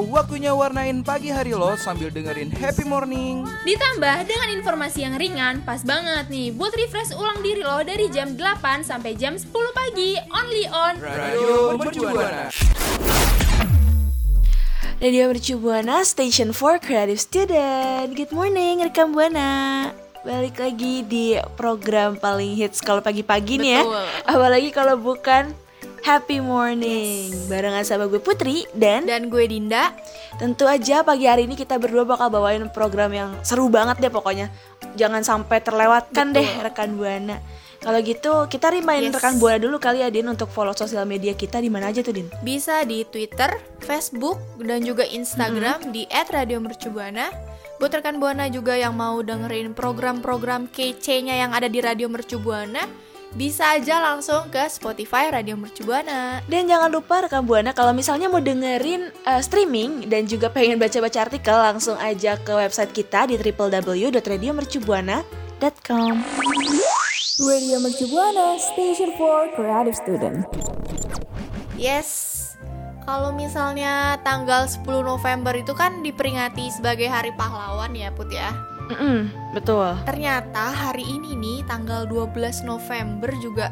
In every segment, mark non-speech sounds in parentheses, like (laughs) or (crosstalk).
waktunya warnain pagi hari lo sambil dengerin happy morning. Ditambah dengan informasi yang ringan, pas banget nih buat refresh ulang diri lo dari jam 8 sampai jam 10 pagi, only on Radio Mercubuana. Radio Mercu Buana Station for Creative Student Good morning rekam Buana Balik lagi di program paling hits kalau pagi-pagi nih ya. Apalagi kalau bukan Happy Morning Barengan sama gue Putri dan Dan gue Dinda. tentu aja pagi hari ini kita berdua bakal bawain program yang seru banget deh pokoknya Jangan sampai terlewatkan Betul. deh rekan Buana kalau gitu kita remind Yes. rekan Buana dulu kali ya Din untuk follow sosial media kita di mana aja tuh Din? Bisa di Twitter, Facebook, dan juga Instagram di @radiomercubuana. Buat rekan Buana juga yang mau dengerin program-program kece-nya yang ada di Radio Mercubuana, bisa aja langsung ke Spotify Radio Mercubuana. Dan jangan lupa rekan Buana kalau misalnya mau dengerin uh, streaming dan juga pengen baca-baca artikel langsung aja ke website kita di www.radiomercubuana.com. Radio Mercubuana Station for Creative Student. Yes. Kalau misalnya tanggal 10 November itu kan diperingati sebagai Hari Pahlawan ya, Put ya. Mm-mm, betul. Ternyata hari ini nih tanggal 12 November juga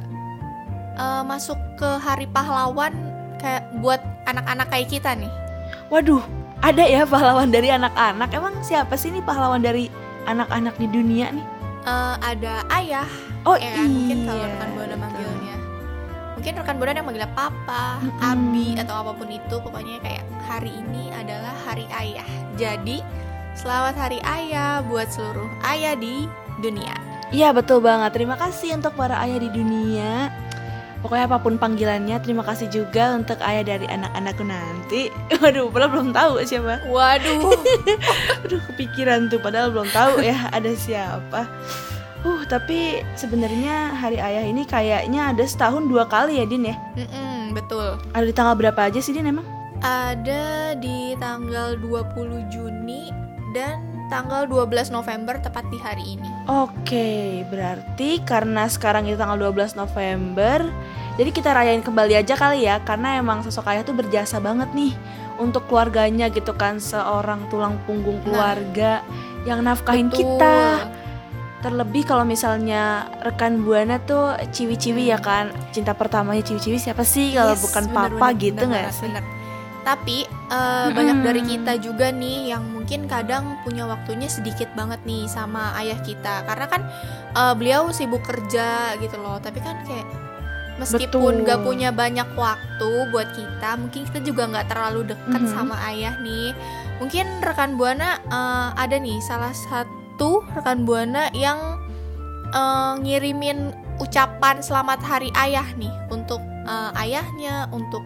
eh, masuk ke Hari Pahlawan kayak buat anak-anak kayak kita nih. Waduh, ada ya pahlawan dari anak-anak. Emang siapa sih nih pahlawan dari anak-anak di dunia nih? Eh, ada ayah, Oh ya kan? Mungkin kalau iya, rekan buana manggilnya. Mungkin rekan buana yang manggilnya papa, Mm-mm. abi atau apa pun itu, pokoknya kayak hari ini adalah hari ayah. Jadi selamat hari ayah buat seluruh ayah di dunia. Iya betul banget. Terima kasih untuk para ayah di dunia. Pokoknya apa pun panggilannya, terima kasih juga untuk ayah dari anak-anakku nanti. (laughs) Waduh, padahal belum tahu siapa. Waduh. (laughs) Aduh kepikiran tuh padahal belum tahu ya ada siapa. Uh tapi sebenarnya hari ayah ini kayaknya ada setahun dua kali ya Din ya. Mm-mm, betul. Ada di tanggal berapa aja sih Din emang? Ada di tanggal 20 Juni dan tanggal 12 November tepat di hari ini. Oke berarti karena sekarang itu tanggal 12 November jadi kita rayain kembali aja kali ya karena emang sosok ayah tuh berjasa banget nih untuk keluarganya gitu kan seorang tulang punggung keluarga yang nafkahin Betul. kita. Terlebih kalau misalnya rekan buana tuh ciwi-ciwi ya kan cinta pertamanya ciwi-ciwi siapa sih kalau Yes, bukan bener, papa bener, gitu nggak sih? bener. Tapi eh, banyak dari kita juga nih yang mungkin kadang punya waktunya sedikit banget nih sama ayah kita karena kan eh, beliau sibuk kerja gitu loh. Tapi kan kayak Betul. meskipun nggak punya banyak waktu buat kita, mungkin kita juga nggak terlalu dekat Mhm. sama ayah nih. Mungkin rekan buana eh, ada nih salah satu rekan buana yang eh, ngirimin ucapan selamat hari ayah nih untuk eh, ayahnya, untuk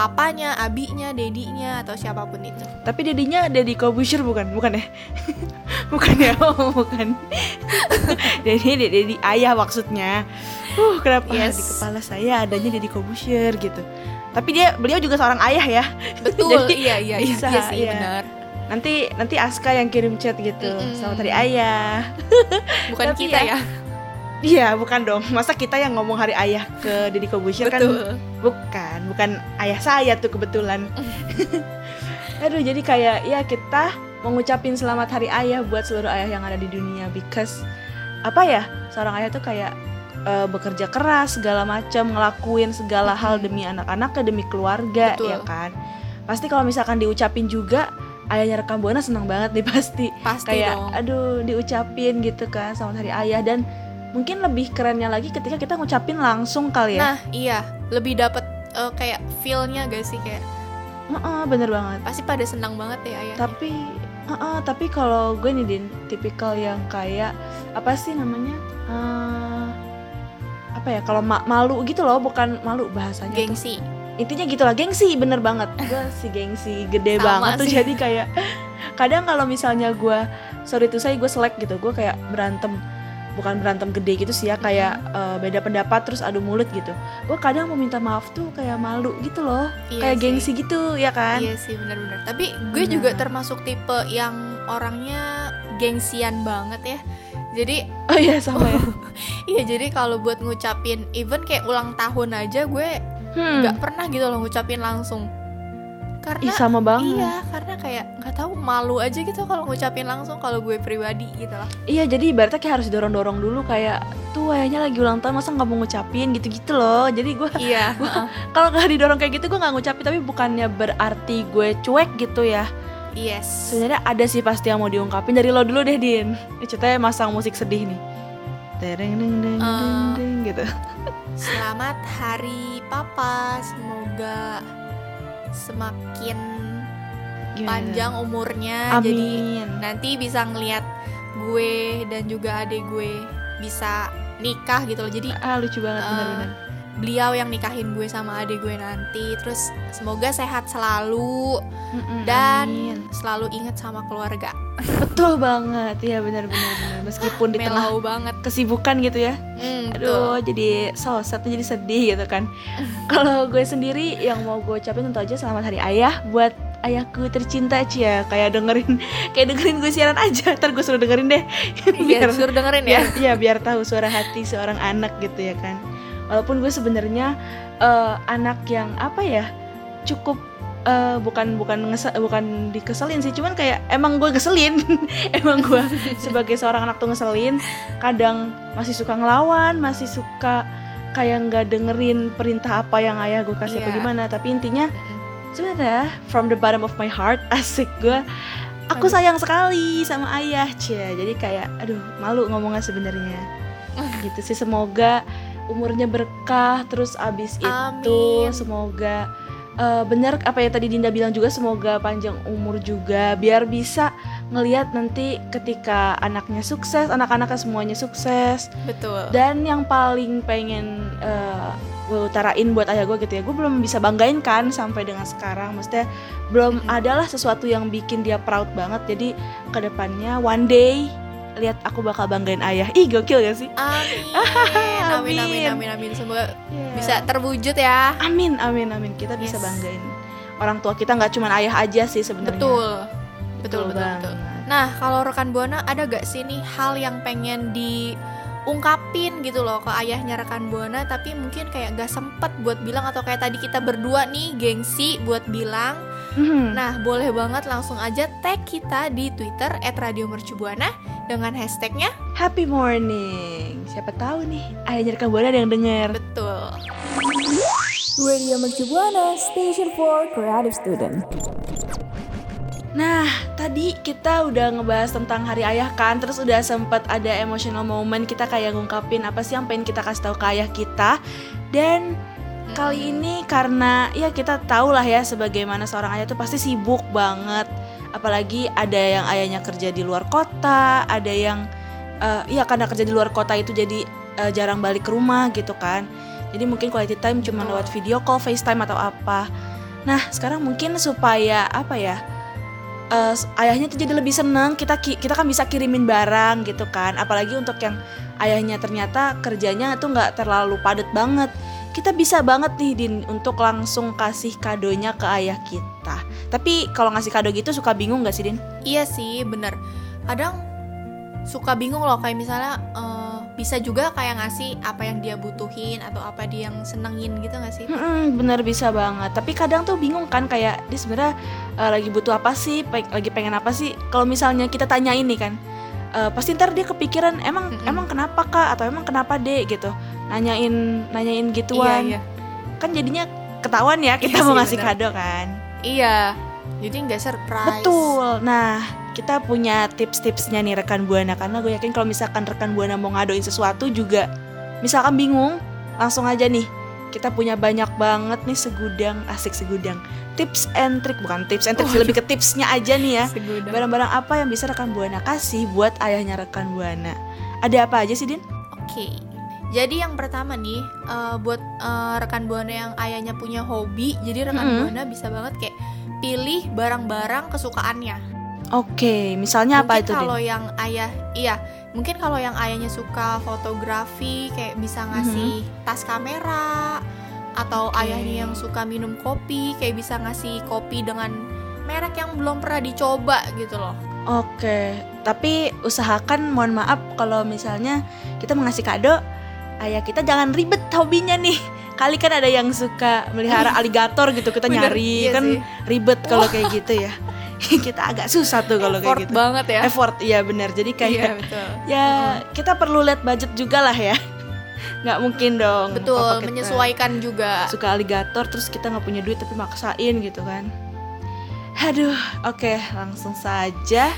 papanya, abinya, dedinya atau siapa pun itu. Tapi dedinya Dedi Kobusher bukan? Bukan ya? (laughs) bukan ya? Oh, bukan. (laughs) Dedi Dedi ayah maksudnya. Uh, kenapa Yes. di kepala saya adanya Dedi Kobusher gitu. Tapi dia beliau juga seorang ayah ya. Betul, (laughs) Jadi iya iya iya, bisa, iya sih iya. benar. Nanti nanti Aska yang kirim chat gitu. Mm-mm. Selamat hari ayah. Bukan Tapi kita ya, ya. Iya, bukan dong. Masa kita yang ngomong hari ayah ke Dedi Kobusher kan bukan, bukan ayah saya tuh kebetulan. (laughs) Aduh, jadi kayak ya kita mengucapin selamat hari ayah buat seluruh ayah yang ada di dunia because apa ya? Seorang ayah tuh kayak eh, bekerja keras segala macam, ngelakuin segala hal demi anak-anaknya, demi keluarga, Betul. ya kan? Pasti kalau misalkan diucapin juga ayahnya rekam buana senang banget nih pasti. Pasti kayak dong. aduh diucapin gitu kan selamat hari ayah dan mungkin lebih kerennya lagi ketika kita ngucapin langsung kali ya. Nah, iya, lebih dapet eh, kayak feel-nya gak sih kayak Heeh, bener banget. pasti pada senang banget ya ayah. Tapi heeh, tapi kalau gue nih Din, tipikal yang kayak apa sih namanya? Eh, apa ya kalau ma- malu gitu loh bukan malu bahasanya tuh. Gengsi. intinya gitulah gengsi bener banget gue si gengsi gede Sama banget tuh sih. jadi kayak kadang kalau misalnya gue sorry tuh saya gue selek gitu gue kayak berantem bukan berantem gede gitu sih ya kayak eh, beda pendapat terus adu mulut gitu gue kadang mau minta maaf tuh kayak malu gitu loh Iya kayak sih. gengsi gitu ya kan Iya sih benar-benar. Tapi gue Benar. juga termasuk tipe yang orangnya gengsian banget ya. Jadi oh iya sama ya (laughs) iya jadi kalau buat ngucapin even kayak ulang tahun aja gue hmm. nggak pernah gitu loh ngucapin langsung. Karena Ih, sama banget Iya, karena kayak nggak tahu malu aja gitu kalau ngucapin langsung kalau gue pribadi gitu lah. Iya jadi ibaratnya kayak harus dorong-dorong dulu kayak tuh ayahnya lagi ulang tahun masa nggak mau ngucapin gitu-gitu loh jadi gue Iya. (laughs) kalau nggak didorong kayak gitu gue nggak ngucapin tapi bukannya berarti gue cuek gitu ya yes. sebenarnya ada sih pasti yang mau diungkapin dari lo dulu deh din ini ceritanya masang musik sedih nih tereng deng deng deng Eh. deng gitu Selamat Hari Papa. Semoga semakin Gimana? panjang umurnya. Jadi amin nanti bisa ngeliat gue dan juga adik gue bisa nikah gitu loh. Jadi ah lucu banget Eh, bener-bener beliau yang nikahin gue sama adik gue nanti. Terus semoga sehat selalu Mm-mm, dan amin. selalu inget sama keluarga. betul banget ya benar-benar benar. meskipun di tengah banget. kesibukan gitu ya betul. Aduh, jadi so sad tuh jadi sedih gitu kan. (laughs) Kalau gue sendiri yang mau gue ucapin tentu aja selamat hari ayah buat ayahku tercinta Cia. Kayak dengerin (laughs) kayak dengerin gue siaran aja. Ntar gue suruh dengerin deh. Iya, suruh dengerin ya. biar, ya biar tahu suara hati seorang anak gitu ya kan. Walaupun gue sebenarnya eh, anak yang apa ya cukup eh, bukan bukan ngese- bukan dikeselin sih, cuman kayak emang gue ngeselin, (laughs) emang gue sebagai seorang anak tuh ngeselin. Kadang masih suka ngelawan, masih suka kayak nggak dengerin perintah apa yang ayah gue kasih apa Iya. gimana. Tapi intinya sebenarnya from the bottom of my heart (laughs) asik gue aku sayang sekali sama ayah cia jadi kayak aduh malu ngomongnya sebenarnya (laughs) gitu sih semoga umurnya berkah terus abis itu Amin. semoga eh, benar apa ya tadi Dinda bilang juga semoga panjang umur juga biar bisa ngelihat nanti ketika anaknya sukses anak-anaknya semuanya sukses Betul. dan yang paling pengen eh, gue utarain buat ayah gue gitu ya gue belum bisa banggain kan sampai dengan sekarang maksudnya belum adalah sesuatu yang bikin dia proud banget jadi ke depannya one day lihat aku bakal banggain ayah ih gokil gak sih Amin. (laughs) amin. Amin Amin. amin amin Semoga Iya. bisa terwujud ya. amin amin amin kita bisa Yes. banggain orang tua kita nggak cuma ayah aja sih sebenarnya Betul. Betul betul banget. betul. Nah, kalau rekan Buana ada gak sih nih hal yang pengen diungkapin gitu loh ke ayahnya rekan Buana tapi mungkin kayak gak sempet buat bilang atau kayak tadi kita berdua nih gengsi buat bilang. Mhm. Nah, boleh banget langsung aja tag kita di Twitter @radiomercubuana dengan hashtagnya happy morning siapa tahu nih ayahnya rekan buana ada yang denger betul. Radio Mercu Buana, Station for Creative Student. Nah, tadi kita udah ngebahas tentang hari ayah kan, terus udah sempet ada emotional moment kita kayak ngungkapin apa sih yang pengen kita kasih tahu ke ayah kita. Dan kali ini karena ya kita tahu lah ya sebagaimana seorang ayah tuh pasti sibuk banget. Apalagi ada yang ayahnya kerja di luar kota, ada yang eh, ya karena kerja di luar kota itu jadi eh, jarang balik ke rumah gitu kan. Jadi mungkin quality time cuma lewat video call, FaceTime atau apa. Nah, sekarang mungkin supaya apa ya? s- ayahnya tuh jadi lebih seneng kita ki- kita kan bisa kirimin barang gitu kan apalagi untuk yang ayahnya ternyata kerjanya tuh nggak terlalu padat banget kita bisa banget nih din untuk langsung kasih kadonya ke ayah kita. Tapi kalau ngasih kado gitu suka bingung gak sih din? Iya sih, bener. Kadang suka bingung loh kayak misalnya eh, bisa juga kayak ngasih apa yang dia butuhin atau apa dia yang senengin gitu gak sih? Mm-mm, bener bisa banget. Tapi kadang tuh bingung kan kayak dia sebenarnya eh, lagi butuh apa sih? Pe- lagi pengen apa sih? Kalau misalnya kita tanyain nih kan eh, pasti ntar dia kepikiran emang Mm-mm. emang kenapa kak atau emang kenapa dek gitu nanyain nanyain gituan Iya, iya. kan jadinya ketahuan ya kita Iya mau sih, ngasih bener. kado kan Iya. Jadi nggak surprise. betul nah kita punya tips-tipsnya nih rekan buana karena gue yakin kalau misalkan rekan buana mau ngadoin sesuatu juga misalkan bingung langsung aja nih kita punya banyak banget nih segudang asik segudang tips and trick bukan tips and trick sih, lebih ke tipsnya aja nih ya barang-barang apa yang bisa rekan buana kasih buat ayahnya rekan buana ada apa aja sih din Oke. Jadi yang pertama nih eh, buat eh, rekan buana yang ayahnya punya hobi, jadi rekan Mm-mm. buana bisa banget kayak pilih barang-barang kesukaannya. Oke, misalnya apa mungkin itu, Din? kalau yang ayah, iya, mungkin kalau yang ayahnya suka fotografi, kayak bisa ngasih tas kamera, atau ayahnya yang suka minum kopi, kayak bisa ngasih kopi dengan merek yang belum pernah dicoba gitu loh. Oke, tapi usahakan mohon maaf kalau misalnya kita mengasih kado, ayah kita jangan ribet hobinya nih. (laughs) Kali kan ada yang suka melihara (laughs) aligator gitu, kita Bener, nyari iya kan sih. ribet kalau kayak gitu ya. (laughs) kita agak susah tuh kalau Effort kayak gitu. banget ya. Effort, iya benar. Jadi kayak Iya betul. ya kita perlu lihat budget juga lah ya. Nggak mungkin dong. Betul, papa kita menyesuaikan juga. Suka aligator terus kita nggak punya duit tapi maksain gitu kan. Aduh, oke langsung saja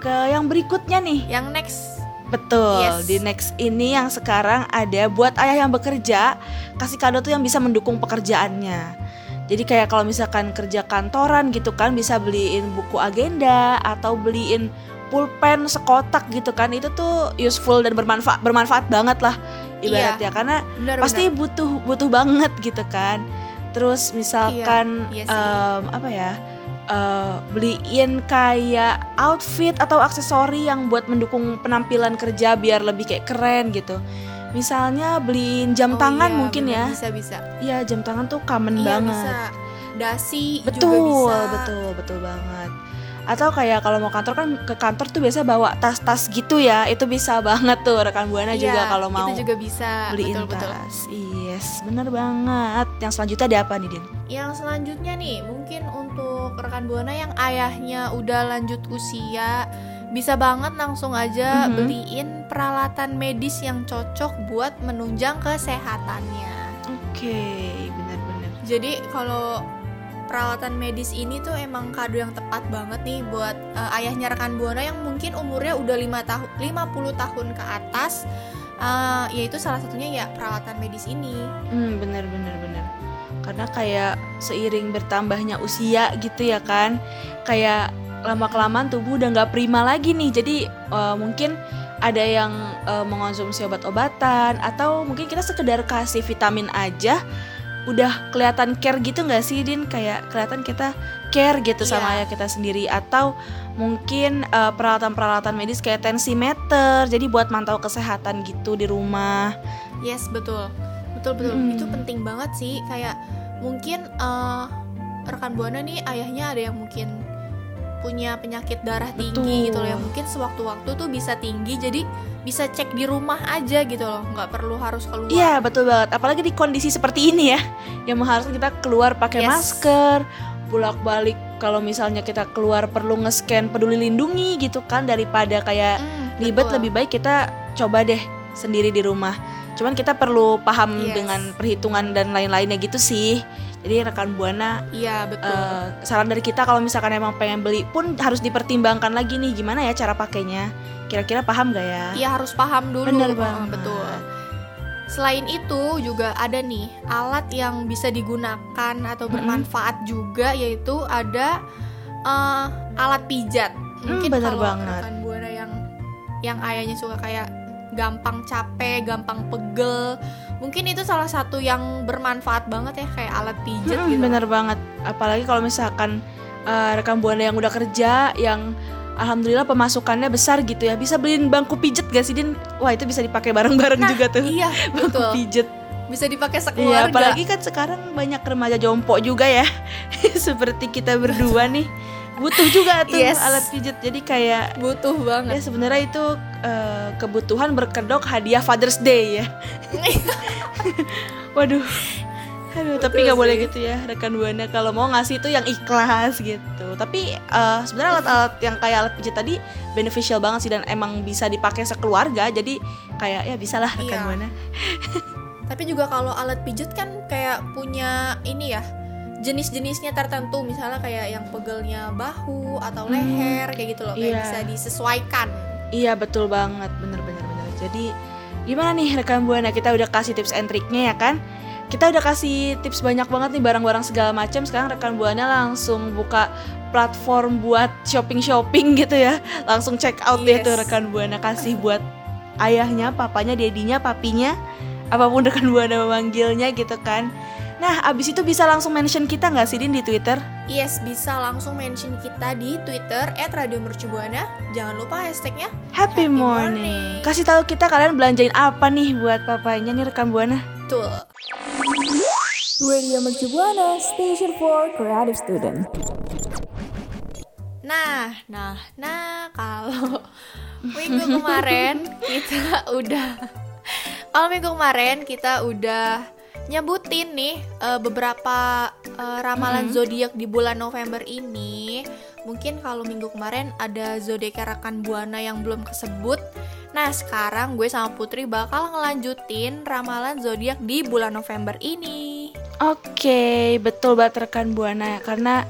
ke yang berikutnya nih. Yang next, Betul, Yes. di next ini yang sekarang ada buat ayah yang bekerja, kasih kado tuh yang bisa mendukung pekerjaannya. Jadi kayak kalau misalkan kerja kantoran gitu kan bisa beliin buku agenda atau beliin pulpen sekotak gitu kan itu tuh useful dan bermanfaat bermanfaat banget lah ibaratnya karena benar pasti butuh butuh banget gitu kan. Terus misalkan Iya, iya sih. em, apa ya? eh, beliin kayak outfit atau aksesori yang buat mendukung penampilan kerja biar lebih kayak keren gitu. Misalnya beliin jam Oh tangan iya, mungkin bener, ya. Bisa bisa. Iya, jam tangan tuh common Iya banget. bisa. Dasi Betul, juga bisa. betul, betul banget. Atau kayak kalau mau kantor kan ke kantor tuh biasanya bawa tas-tas gitu ya. Itu bisa (laughs) banget tuh rekan Buana Iya, juga kalau mau itu juga bisa. beliin betul betul. tas. Yes, bener banget. Yang selanjutnya ada apa nih, Din? Yang selanjutnya nih, mungkin untuk rekan buana yang ayahnya udah lanjut usia, bisa banget langsung aja Mhm. beliin peralatan medis yang cocok buat menunjang kesehatannya. Oke, benar-benar. Jadi kalau peralatan medis ini tuh emang kado yang tepat banget nih buat eh, ayahnya rekan buana yang mungkin umurnya udah 5 tahun 50 tahun ke atas. Eh, yaitu salah satunya ya peralatan medis ini. Hmm, bener bener bener. Karena kayak seiring bertambahnya usia gitu ya kan, kayak lama kelamaan tubuh udah nggak prima lagi nih. Jadi eh, mungkin ada yang eh, mengonsumsi obat-obatan atau mungkin kita sekedar kasih vitamin aja, udah kelihatan care gitu nggak sih Din? Kayak kelihatan kita care gitu sama Iya. ayah kita sendiri atau mungkin eh, peralatan-peralatan medis kayak tensimeter, jadi buat mantau kesehatan gitu di rumah. Yes, betul. Betul betul. Mm-mm. Itu penting banget sih kayak mungkin eh, rekan Buana nih ayahnya ada yang mungkin punya penyakit darah tinggi Betul. gitu loh yang mungkin sewaktu-waktu tuh bisa tinggi jadi bisa cek di rumah aja gitu loh nggak perlu harus keluar Iya betul banget. Apalagi di kondisi seperti ini ya, yang mengharuskan kita keluar pakai Yes. masker, bolak-balik. Kalau misalnya kita keluar perlu nge-scan peduli lindungi gitu kan daripada kayak Mm, ribet betul. lebih baik kita coba deh sendiri di rumah. Cuman kita perlu paham Yes. dengan perhitungan dan lain-lainnya gitu sih. Jadi rekan buana iya betul eh, saran dari kita kalau misalkan emang pengen beli pun harus dipertimbangkan lagi nih gimana ya cara pakainya. Kira-kira paham gak ya? Iya harus paham dulu Bener Eh, banget. betul Selain itu juga ada nih alat yang bisa digunakan atau bermanfaat juga yaitu ada eh, alat pijat. Mungkin bener kalau banget. rekan buana yang yang ayahnya suka kayak gampang capek, gampang pegel, mungkin itu salah satu yang bermanfaat banget ya kayak alat pijat Mm-mm, gitu. Bener banget. Apalagi kalau misalkan uh, rekan buana yang udah kerja, yang alhamdulillah pemasukannya besar gitu ya, bisa beliin bangku pijet gak sih Din? Wah itu bisa dipakai bareng-bareng Nah, juga tuh. Iya, (laughs) Bangku betul. pijet. Bisa dipakai Iya, sekeluarga. apalagi kan sekarang banyak remaja jompo juga ya. (laughs) Seperti kita berdua nih. Butuh juga tuh Yes. alat pijet. Jadi kayak butuh ya banget. sebenarnya itu uh, kebutuhan berkedok hadiah Father's Day ya. (laughs) Waduh. Aduh, tapi Betul nggak boleh gitu ya rekan buana kalau mau ngasih itu yang ikhlas gitu. Tapi eh, sebenarnya alat-alat yang kayak alat pijat tadi beneficial banget sih dan emang bisa dipakai sekeluarga. Jadi kayak ya bisa lah rekan Iya. buana. Tapi juga kalau alat pijat kan kayak punya ini ya jenis-jenisnya tertentu misalnya kayak yang pegelnya bahu atau Hmm, leher kayak gitu loh kayak iya. bisa disesuaikan. Iya betul banget, bener-bener bener. Jadi gimana nih rekan buana kita udah kasih tips and triknya ya kan? Kita udah kasih tips banyak banget nih barang-barang segala macam. Sekarang rekan buana langsung buka platform buat shopping-shopping gitu ya. Langsung check out deh Yes. tuh rekan buana kasih buat ayahnya, papanya, dedinya, papinya, apa pun rekan buana memanggilnya gitu kan. Nah, abis itu bisa langsung mention kita nggak sih Din di Twitter? Yes, bisa langsung mention kita di Twitter @radiomercubuana. Jangan lupa hashtagnya Happy, Happy morning. morning. Kasih tahu kita kalian belanjain apa nih buat papanya nih rekan buana. Betul. Radio Mercu Buana Station for Creative Student. Nah, nah, nah, kalau (laughs) minggu kemarin kita udah kalau minggu kemarin kita udah nyebutin nih eh, beberapa eh, ramalan zodiak di bulan November ini. Mungkin kalau minggu kemarin ada zodiak rekan buana yang belum kesebut. Nah, sekarang gue sama Putri bakal ngelanjutin ramalan zodiak di bulan November ini. Oke, betul banget rekan buana karena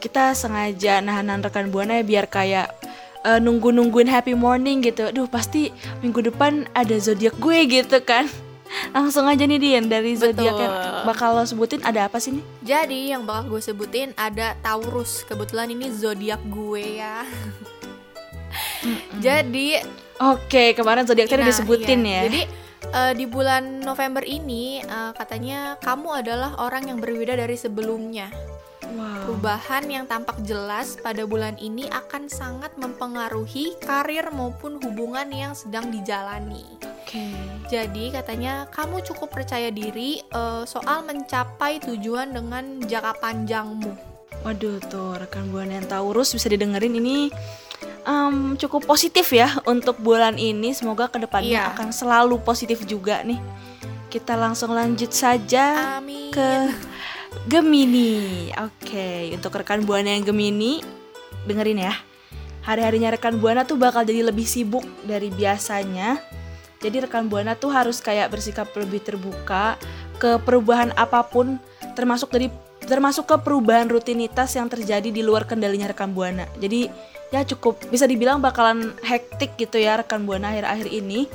kita sengaja nahanan rekan buana ya biar kayak eh, nunggu-nungguin happy morning gitu. Aduh, pasti minggu depan ada zodiak gue gitu kan. Langsung aja nih Dian dari zodiak yang bakal lo sebutin ada apa sih nih? Jadi yang bakal gue sebutin ada Taurus. Kebetulan ini zodiak gue ya. Jadi Oke, kemarin zodiak tadi Nah, disebutin iya. ya. Jadi eh, di bulan November ini eh, katanya kamu adalah orang yang berbeda dari sebelumnya. Wow. Perubahan yang tampak jelas pada bulan ini akan sangat mempengaruhi karir maupun hubungan yang sedang dijalani. Oke. Jadi katanya kamu cukup percaya diri eh, soal mencapai tujuan dengan jangka panjangmu. Waduh tuh rekan buana yang Taurus bisa didengerin ini em, cukup positif ya untuk bulan ini. Semoga ke depannya Iya. akan selalu positif juga nih. Kita langsung lanjut saja Amin. ke Gemini. Oke, untuk rekan buana yang Gemini, dengerin ya. Hari-harinya rekan buana tuh bakal jadi lebih sibuk dari biasanya. Jadi rekan buana tuh harus kayak bersikap lebih terbuka ke perubahan apa pun, termasuk dari termasuk ke perubahan rutinitas yang terjadi di luar kendalinya rekan buana. Jadi ya cukup bisa dibilang bakalan hektik gitu ya rekan buana akhir-akhir ini.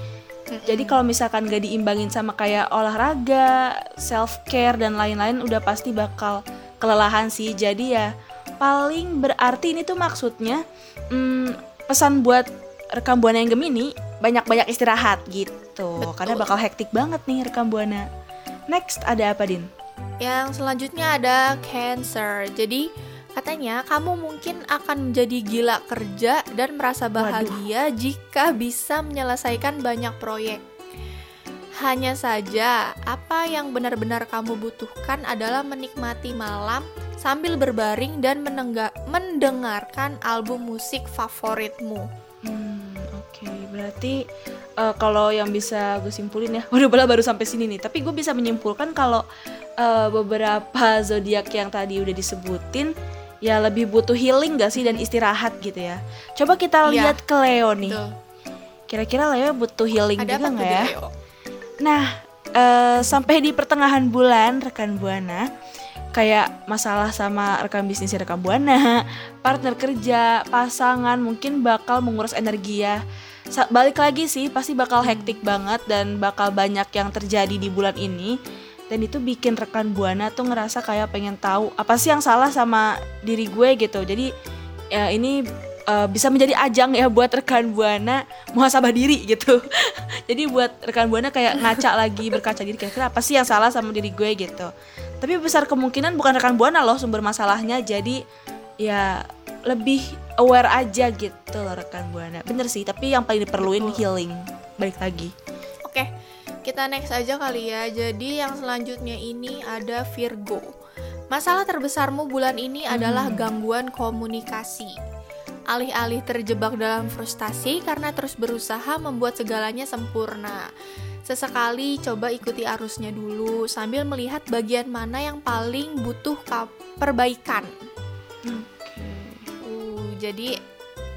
Jadi kalau misalkan gak diimbangin sama kayak olahraga, self care dan lain-lain udah pasti bakal kelelahan sih. Jadi ya paling berarti ini tuh maksudnya hmm, pesan buat rekam buana yang Gemini banyak-banyak istirahat gitu. Betul. Karena bakal hektik banget nih rekam buana. Next ada apa Din? Yang selanjutnya ada Cancer. Jadi katanya kamu mungkin akan menjadi gila kerja dan merasa bahagia jika bisa menyelesaikan banyak proyek. Hanya saja, apa yang benar-benar kamu butuhkan adalah menikmati malam sambil berbaring dan mendengarkan album musik favoritmu. Hmm, oke. Berarti eh, kalau yang bisa gue simpulin ya, (laughs) waduh bola baru sampai sini nih. Tapi gue bisa menyimpulkan kalau eh, beberapa zodiak yang tadi udah disebutin ya lebih butuh healing gak sih dan istirahat gitu ya. Coba kita Iya, lihat ke Leo nih. Kira-kira Leo butuh healing Ada juga nggak ya? Leo? Nah, eh, sampai di pertengahan bulan rekan buana kayak masalah sama rekan bisnis rekan buana, (laughs) partner kerja, pasangan mungkin bakal menguras energi ya. Sa- balik lagi sih pasti bakal hektik banget dan bakal banyak yang terjadi di bulan ini. Dan itu bikin rekan buana tuh ngerasa kayak pengen tahu apa sih yang salah sama diri gue gitu. Jadi ya ini eh, bisa menjadi ajang ya buat rekan buana muhasabah diri gitu. (laughs) Jadi buat rekan buana kayak ngaca lagi berkaca diri kira-kira apa sih yang salah sama diri gue gitu. Tapi besar kemungkinan bukan rekan buana loh sumber masalahnya. Jadi ya lebih aware aja gitu loh rekan buana. Bener sih, tapi yang paling diperluin healing. Balik lagi. Oke, kita next aja kali ya. Jadi yang selanjutnya ini ada Virgo. Masalah terbesarmu bulan ini adalah gangguan komunikasi. Alih-alih terjebak dalam frustasi karena terus berusaha membuat segalanya sempurna. Sesekali coba ikuti arusnya dulu sambil melihat bagian mana yang paling butuh ka- perbaikan. Uh, jadi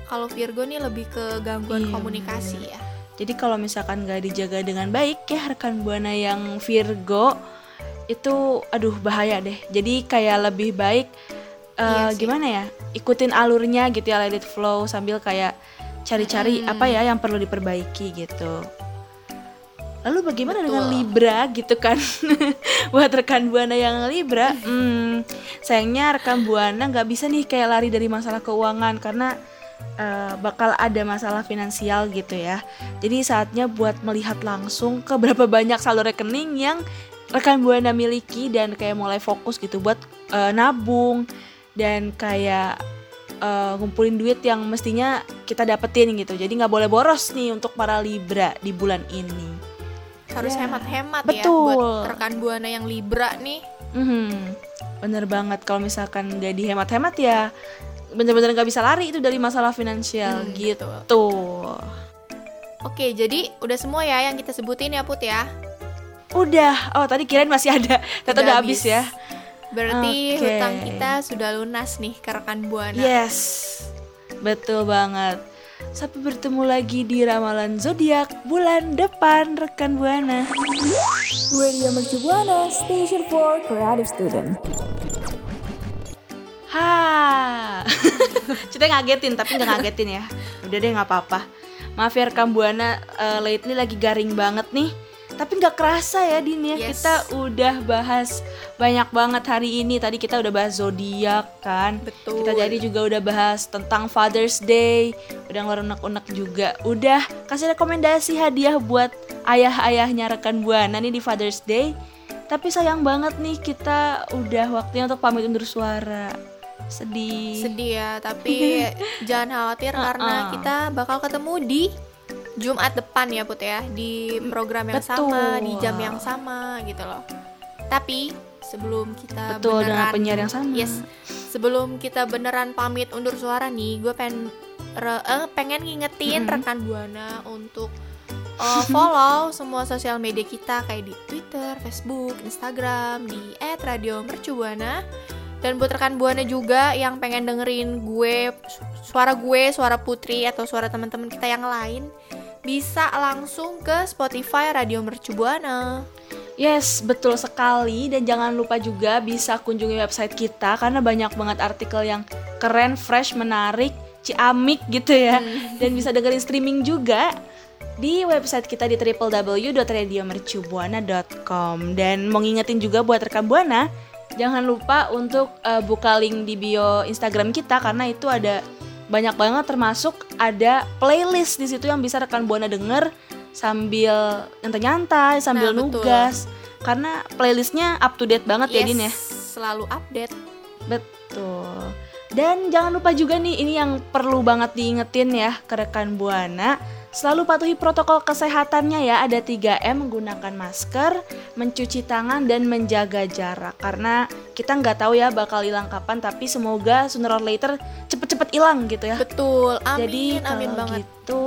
kalau Virgo nih lebih ke gangguan Iya, komunikasi ya. Jadi kalau misalkan gak dijaga dengan baik ya rekan buana yang Virgo itu aduh bahaya deh. Jadi kayak lebih baik eh, Iya sih. gimana ya? Ikutin alurnya gitu ya let it flow sambil kayak cari-cari Hmm. apa ya yang perlu diperbaiki gitu. Lalu bagaimana dengan Betul. Libra gitu kan? (laughs) Buat rekan buana yang Libra, hmm, sayangnya rekan buana nggak bisa nih kayak lari dari masalah keuangan karena eh, bakal ada masalah finansial gitu ya. Jadi saatnya buat melihat langsung ke berapa banyak saldo rekening yang rekan buana miliki dan kayak mulai fokus gitu buat eh, nabung dan kayak eh, ngumpulin duit yang mestinya kita dapetin gitu. Jadi nggak boleh boros nih untuk para libra di bulan ini. Harus Ya, hemat-hemat ya betul. buat rekan buana yang Libra nih. Mhm, bener banget kalau misalkan nggak dihemat-hemat ya bener-bener nggak bisa lari itu dari masalah finansial Hmm, gitu. Oke, jadi udah semua ya yang kita sebutin ya Put ya. Udah, oh tadi kirain masih ada, (laughs) ternyata Udah udah habis habis. ya. Berarti Oke. hutang kita sudah lunas nih ke rekan buana. Yes, betul banget. Sampai bertemu lagi di ramalan zodiak bulan depan rekan buana. Radio Mercu Buana Station for Creative Student. Ha, (laughs) kita ngagetin tapi nggak ngagetin ya. Udah deh nggak apa-apa. Maaf ya rekam buana eh, lately lagi garing banget nih. Tapi nggak kerasa ya Din ya Yes. kita udah bahas banyak banget hari ini. Tadi kita udah bahas zodiak kan. Betul. Kita jadi juga udah bahas tentang Father's Day. Udah ngeluarin unek-unek juga. Udah kasih rekomendasi hadiah buat ayah-ayahnya rekan buana nih di Father's Day. Tapi sayang banget nih kita udah waktunya untuk pamit undur suara. Sedih. Sedih ya, tapi (laughs) jangan khawatir karena Uh-uh. kita bakal ketemu di Jumat depan ya Put ya di program yang sama, Betul. di jam yang sama gitu loh. Tapi sebelum kita Betul dengan beneran penyiar yang sama. Yes. Sebelum kita beneran pamit undur suara nih, gue pengen re- eh, pengen ngingetin Mm-mm. rekan Buana untuk uh, (laughs) follow semua sosial media kita kayak di Twitter, Facebook, Instagram, di @radiomercubuana. Dan buat rekan Buana juga yang pengen dengerin gue su- suara gue, suara Putri atau suara teman-teman kita yang lain bisa langsung ke Spotify Radio Mercu Buana. Yes, betul sekali dan jangan lupa juga bisa kunjungi website kita karena banyak banget artikel yang keren, fresh, menarik, ciamik gitu ya. Dan bisa dengerin streaming juga di website kita di www.radiomercubuana.com dan mau ngingetin juga buat rekam Buana jangan lupa untuk eh, buka link di bio Instagram kita karena itu ada banyak banget termasuk ada playlist di situ yang bisa rekan Buana denger sambil nyantai-nyantai, sambil Nah, betul. nugas. Karena playlistnya up to date banget ya Din ya. Selalu update. Betul. Dan jangan lupa juga nih ini yang perlu banget diingetin ya ke rekan Buana. Selalu patuhi protokol kesehatannya ya. Ada 3M menggunakan masker, mencuci tangan dan menjaga jarak. Karena kita nggak tahu ya bakal hilang kapan. Tapi semoga sooner or later cepet-cepet hilang gitu ya. Betul. Amin, Jadi amin kalau banget. gitu,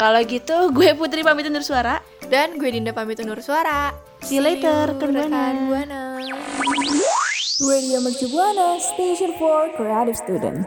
kalau gitu gue Putri pamit undur suara. Dan gue Dinda pamit undur suara. See you later, rekan. Buana. Radio Mercu Buana Station for Creative Student.